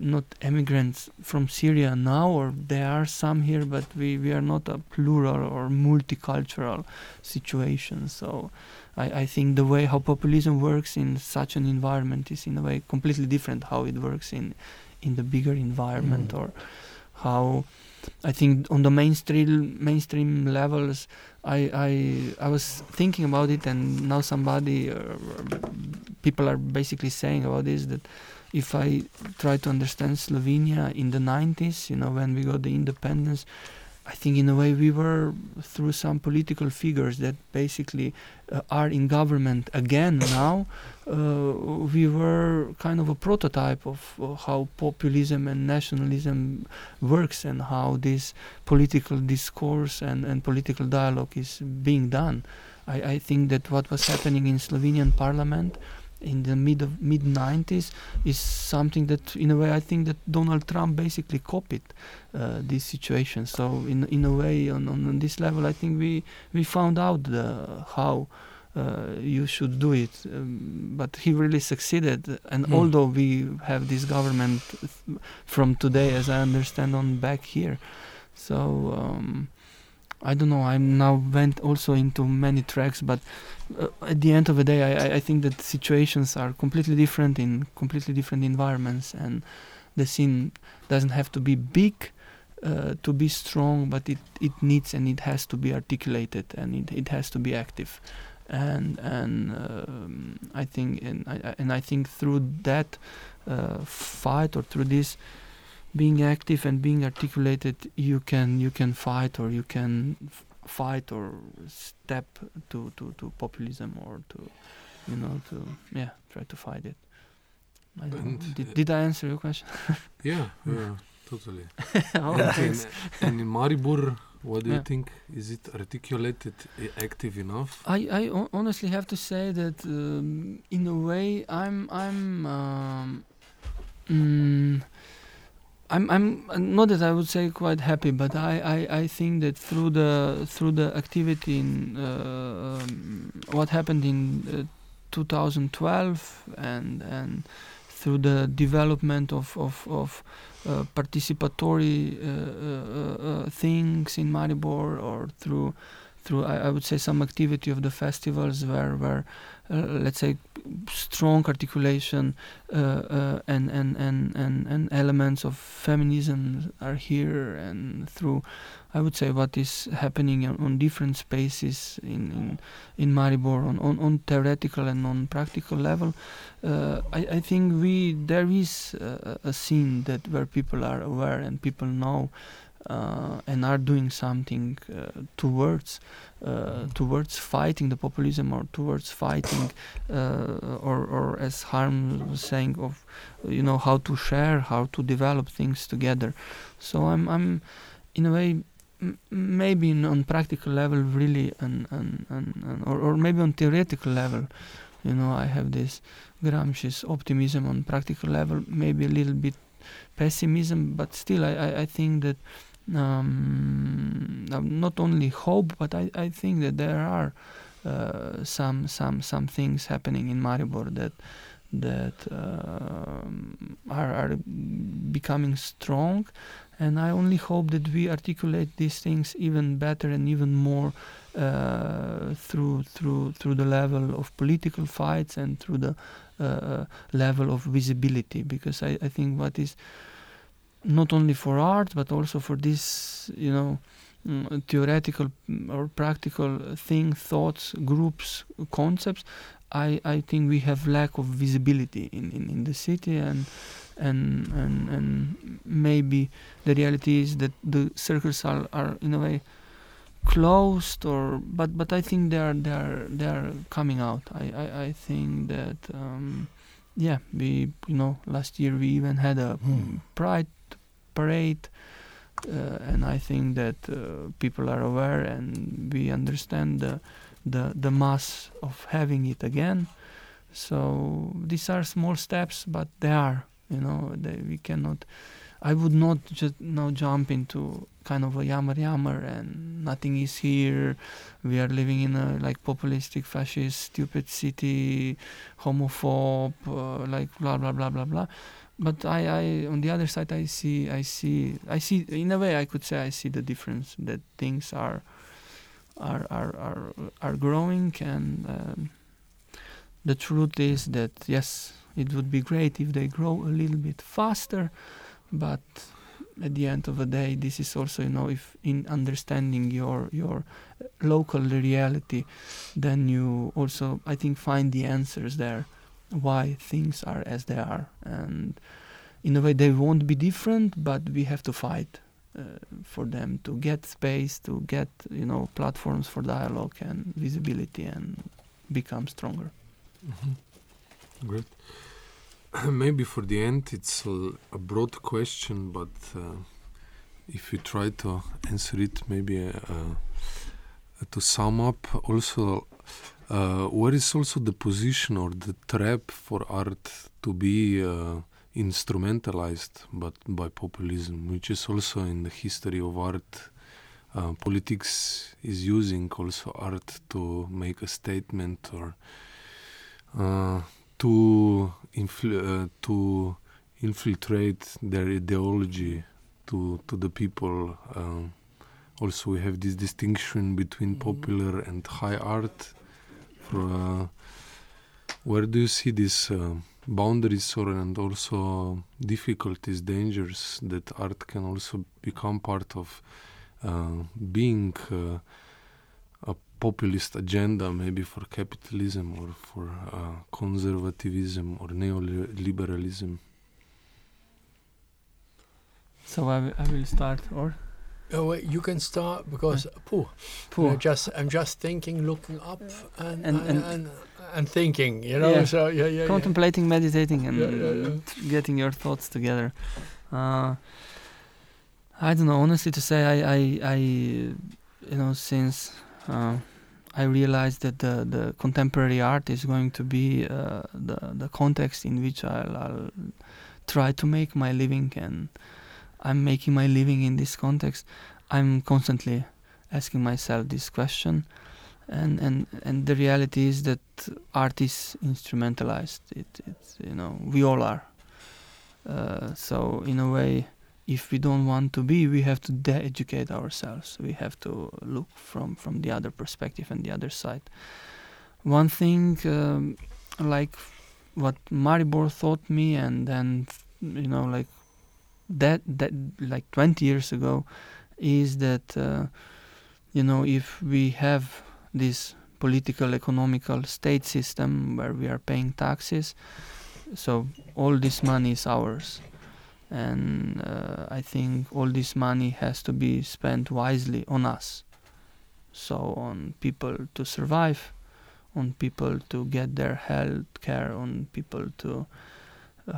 not immigrants from Syria now, or there are some here, but we, we are not a plural or multicultural situation. So I, I think the way how populism works in such an environment is in a way completely different how it works in in the bigger environment mm. or how I think on the mainstream mainstream levels I, I I was thinking about it and now somebody uh, people are basically saying about this that if I try to understand Slovenia in the 90s, you know, when we got the independence, I think in a way we were through some political figures that basically uh, are in government again now. Uh, we were kind of a prototype of uh, how populism and nationalism works and how this political discourse and, and political dialogue is being done. I, I think that what was happening in Slovenian parliament in the mid of mid 90s is something that in a way I think that Donald Trump basically copied uh, this situation. So in in a way on, on, on, this level I think we we found out the, how uh, you should do it. Um, but he really succeeded. And mm. although we have this government from today as I understand on back here. So um, I don't know. I'm now went also into many tracks, but uh, at the end of the day, I, I think that situations are completely different in completely different environments, and the scene doesn't have to be big uh, to be strong, but it, it needs and it has to be articulated and it, it has to be active, and and um, I think and I and I think through that uh, fight or through this being active and being articulated, you can you can fight or you can f- fight or step to, to, to populism or to you know to yeah try to fight it. I did, did I answer your question? yeah, uh, Totally. oh, and, in, and in Maribor, what do Yeah. you think? Is it articulated, i- active enough? I, I honestly have to say that um, in a way I'm I'm um, mm, I'm I'm not that I would say quite happy, but I, I, I think that through the through the activity in uh, um, what happened in uh, 2012 and and through the development of of, of uh, participatory uh, uh, uh, things in Maribor or through through I, I would say some activity of the festivals where where let's say strong articulation uh, uh, and, and, and, and, and elements of feminism are here and through I would say what is happening on, on different spaces in, in, in Maribor on, on, on theoretical and on practical level. Uh, I, I think we there is a, a scene that where people are aware and people know uh, and are doing something uh, towards uh, towards fighting the populism or towards fighting uh, or or as Harm was saying of you know how to share how to develop things together. So I'm I'm in a way m- maybe in, on practical level really and an, an, an or, or maybe on theoretical level you know I have this Gramsci's optimism on practical level maybe a little bit pessimism but still I, I, I think that um, not only hope, but I, I think that there are uh, some some some things happening in Maribor that that um, are are becoming strong, and I only hope that we articulate these things even better and even more uh, through through through the level of political fights and through the uh, level of visibility, because I, I think what is not only for art but also for this you know mm, theoretical mm, or practical thing thoughts groups concepts i i think we have lack of visibility in in, in the city and and and and maybe the reality is that the circles are, are in a way closed or but but i think they are they are they are coming out i i, I think that um yeah we you know last year we even had a Hmm. pride parade uh, and I think that uh, people are aware and we understand the, the the mass of having it again. So these are small steps but they are you know they, we cannot I would not just now jump into kind of a yammer yammer and nothing is here. We are living in a like populistic fascist stupid city homophobe uh, like blah blah blah blah blah but I, I on the other side I see I see I see in a way I could say I see the difference that things are are are are, are growing and um, the truth is that yes it would be great if they grow a little bit faster but at the end of the day this is also you know if in understanding your your local reality then you also I think find the answers there why things are as they are and in a way they won't be different but we have to fight uh, for them to get space to get you know platforms for dialogue and visibility and become stronger Mm-hmm. Great. Maybe for the end, it's a, a broad question, but uh, if you try to answer it, maybe uh, to sum up, also, uh, where is also the position or the trap for art to be uh, instrumentalized but by populism, which is also in the history of art. Uh, politics is using also art to make a statement or uh, to infl- uh, to infiltrate their ideology to to the people. Um, also, we have this distinction between Mhm. popular and high art. Uh, where do you see these uh, boundaries or and also difficulties, dangers that art can also become part of uh, being a populist agenda, maybe for capitalism or for uh, conservatism or neoliberalism. so I, I will start or Oh, wait, you can start because pooh, Poor. I'm just I'm just thinking, looking up, and And- and, and, and- and, thinking, you know. Yeah. So yeah, yeah, yeah. contemplating meditating and Yeah, yeah, yeah. t- getting your thoughts together uh, I don't know. Honestly, to say, I, I, I you know, since uh, I realized that the, the contemporary art is going to be uh, the the context in which I'll, I'll try to make my living, and I'm making my living in this context. I'm constantly asking myself this question, and and and the reality is that art is instrumentalized. It it's you know we all are. Uh, so in a way, if we don't want to be, we have to de-educate ourselves. We have to look from from the other perspective and the other side. One thing, um, like what Maribor taught me, and then you know, like that that like 20 years ago, is that uh, you know if we have this political economical state system where we are paying taxes so all this money is ours. And uh, i think all this money has to be spent wisely on us. So on people to survive on people to get their health care on people to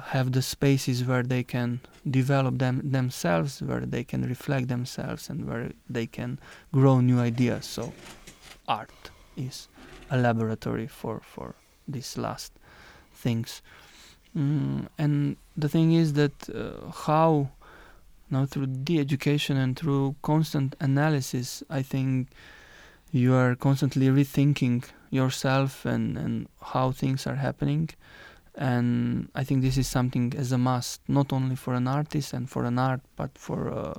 have the spaces where they can develop them themselves where they can reflect themselves and where they can grow new ideas so art is a laboratory for for these last things Mm, and the thing is that uh, how now through the education and through constant analysis, I think you are constantly rethinking yourself and, and how things are happening. And I think this is something as a must, not only for an artist and for an art, but for uh,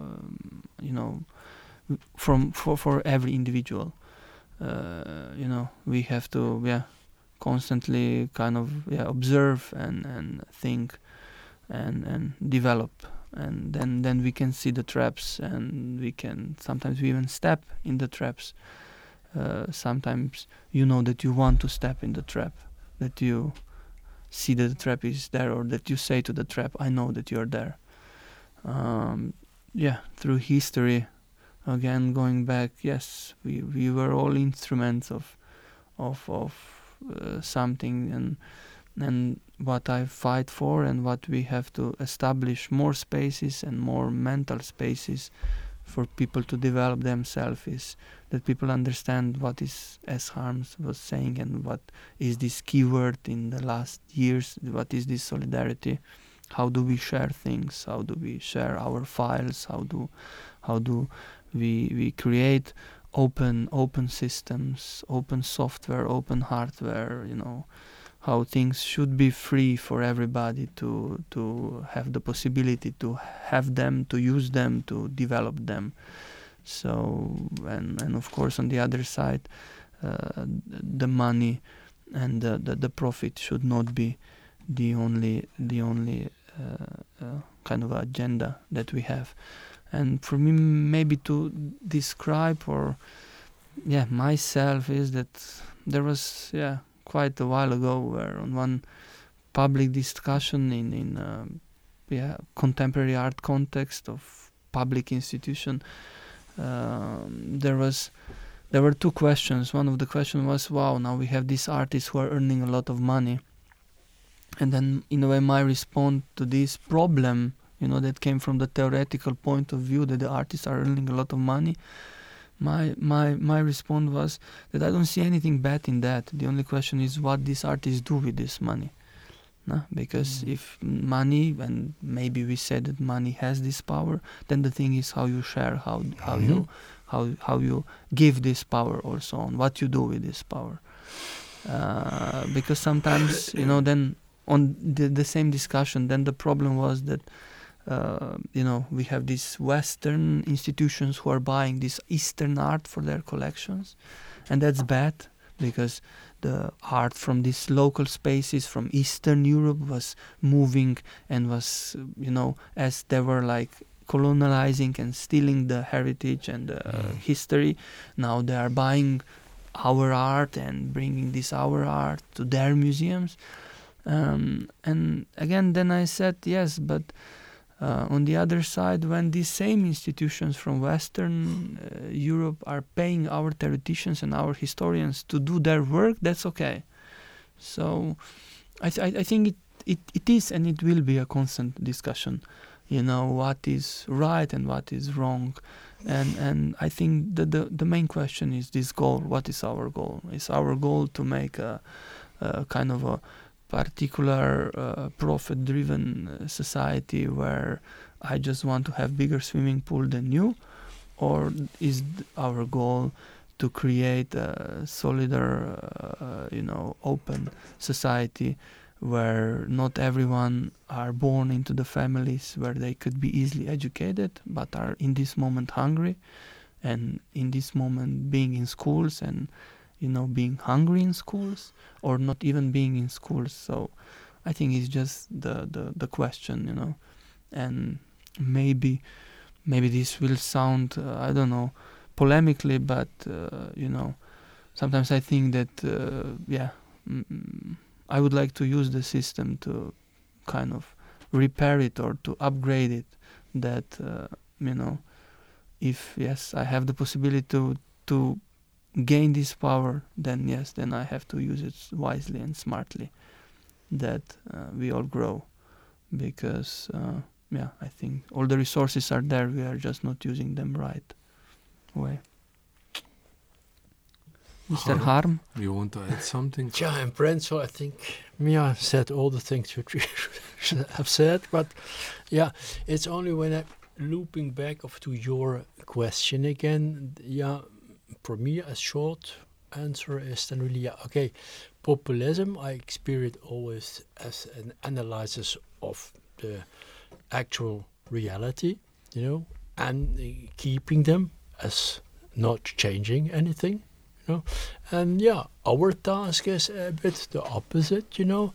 you know, from for for every individual. Uh, you know, we have to yeah constantly kind of yeah, observe and, and think and and develop and then then we can see the traps and we can sometimes we even step in the traps uh, sometimes you know that you want to step in the trap that you see that the trap is there or that you say to the trap i know that you're there. Um, yeah through history again going back yes we, we were all instruments of of of uh, something and and what I fight for and what we have to establish more spaces and more mental spaces for people to develop themselves is that people understand what is S. Harms was saying and what is this keyword in the last years, what is this solidarity, how do we share things, how do we share our files, how do how do we we create open open systems, open software, open hardware, you know, how things should be free for everybody to to have the possibility to have them, to use them, to develop them. So and and of course on the other side, uh, the money and the, the, the profit should not be the only the only uh, uh, kind of agenda that we have and for me maybe to describe or yeah myself is that there was yeah quite a while ago where on one public discussion in in uh, yeah contemporary art context of public institution. Um, there was there were two questions. One of the questions was wow now we have these artists who are earning a lot of money. And then in a way my response to this problem you know that came from the theoretical point of view that the artists are earning a lot of money my my my response was that I don't see anything bad in that. The only question is what these artists do with this money. No? Because mm. if money and maybe we said that money has this power, then the thing is how you share, how how mm-hmm. you how how you give this power or so on what you do with this power. Uh, because sometimes you know then on the, the same discussion then the problem was that uh, you know, we have these Western institutions who are buying this Eastern art for their collections, and that's bad because the art from these local spaces from Eastern Europe was moving and was, you know, as they were like colonializing and stealing the heritage and the mm. history. Now they are buying our art and bringing this our art to their museums. Um, and again, then I said yes, but uh, on the other side, when these same institutions from Western uh, Europe are paying our theoreticians and our historians to do their work, that's okay. So I, th- I think it, it, it is and it will be a constant discussion. you know what is right and what is wrong and and I think the, the the main question is this goal what is our goal is our goal to make a, a kind of a particular uh, profit driven uh, society where I just want to have bigger swimming pool than you? Or is our goal to create a solider uh, you know open society where not everyone are born into the families where they could be easily educated but are in this moment hungry and in this moment being in schools and you know being hungry in schools or not even being in schools so i think it's just the the, the question you know and maybe maybe this will sound uh, i don't know polemically but uh, you know sometimes i think that uh, yeah mm, I would like to use the system to kind of repair it or to upgrade it. That uh, you know, if yes, I have the possibility to to gain this power, then yes, then I have to use it wisely and smartly. That uh, we all grow, because uh, yeah, I think all the resources are there. We are just not using them right way. Mr. Harm? You want to add something? Yeah, and Brenzo, I think Miha said all the things which we should have said, but yeah, it's only when I looping back of to your question again. Yeah, for me, a short answer is then really yeah, okay. Populism, I experience always as an analysis of the actual reality, you know, and uh, keeping them as not changing anything you know. And yeah, our task is a bit the opposite, you know.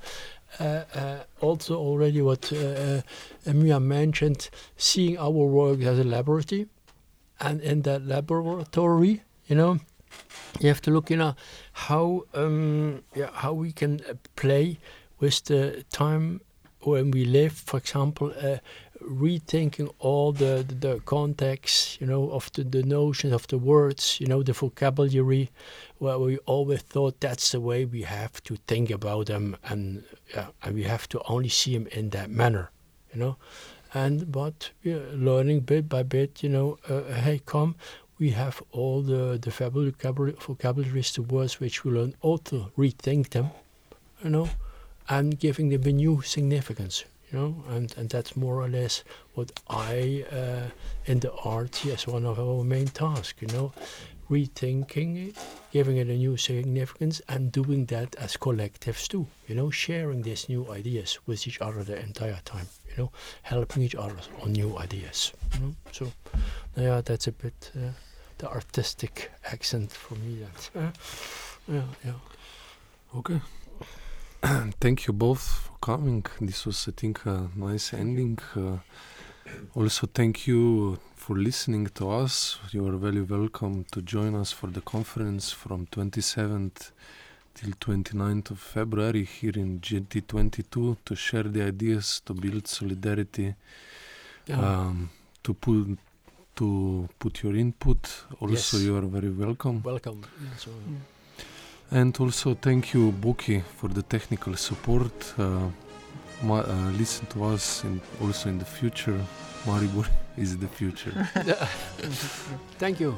Uh, uh, also, already what uh, Emilia mentioned, seeing our work as a laboratory, and in that laboratory, you know, you have to look, you know, how um, yeah, how we can play with the time when we live. For example, uh, rethinking all the, the, the context, you know, of the, the notions of the words, you know, the vocabulary, where we always thought that's the way we have to think about them and, and we have to only see them in that manner, you know. And but yeah, learning bit by bit, you know, uh, hey, come, we have all the, the vocabulary, vocabularies, the words which we learn, also rethink them, you know, and giving them a new significance you know, and, and that's more or less what I uh, in the art as one of our main tasks, you know, rethinking it, giving it a new significance, and doing that as collectives too, you know, sharing these new ideas with each other the entire time, you know, helping each other on new ideas. You know? So, yeah, that's a bit uh, the artistic accent for me. That, uh, yeah, yeah. Okay. Thank you both for coming. This was, I think, a nice ending. Uh, also, thank you for listening to us. You are very welcome to join us for the conference from 27th till 29th of February here in GT22 to share the ideas, to build solidarity, yeah. um, to put to put your input. Also, yes. you are very welcome. Welcome. Yeah, so, yeah. And also thank you, Buki, for the technical support. Uh, ma- uh, listen to us and also in the future. Maribor is the future. thank you.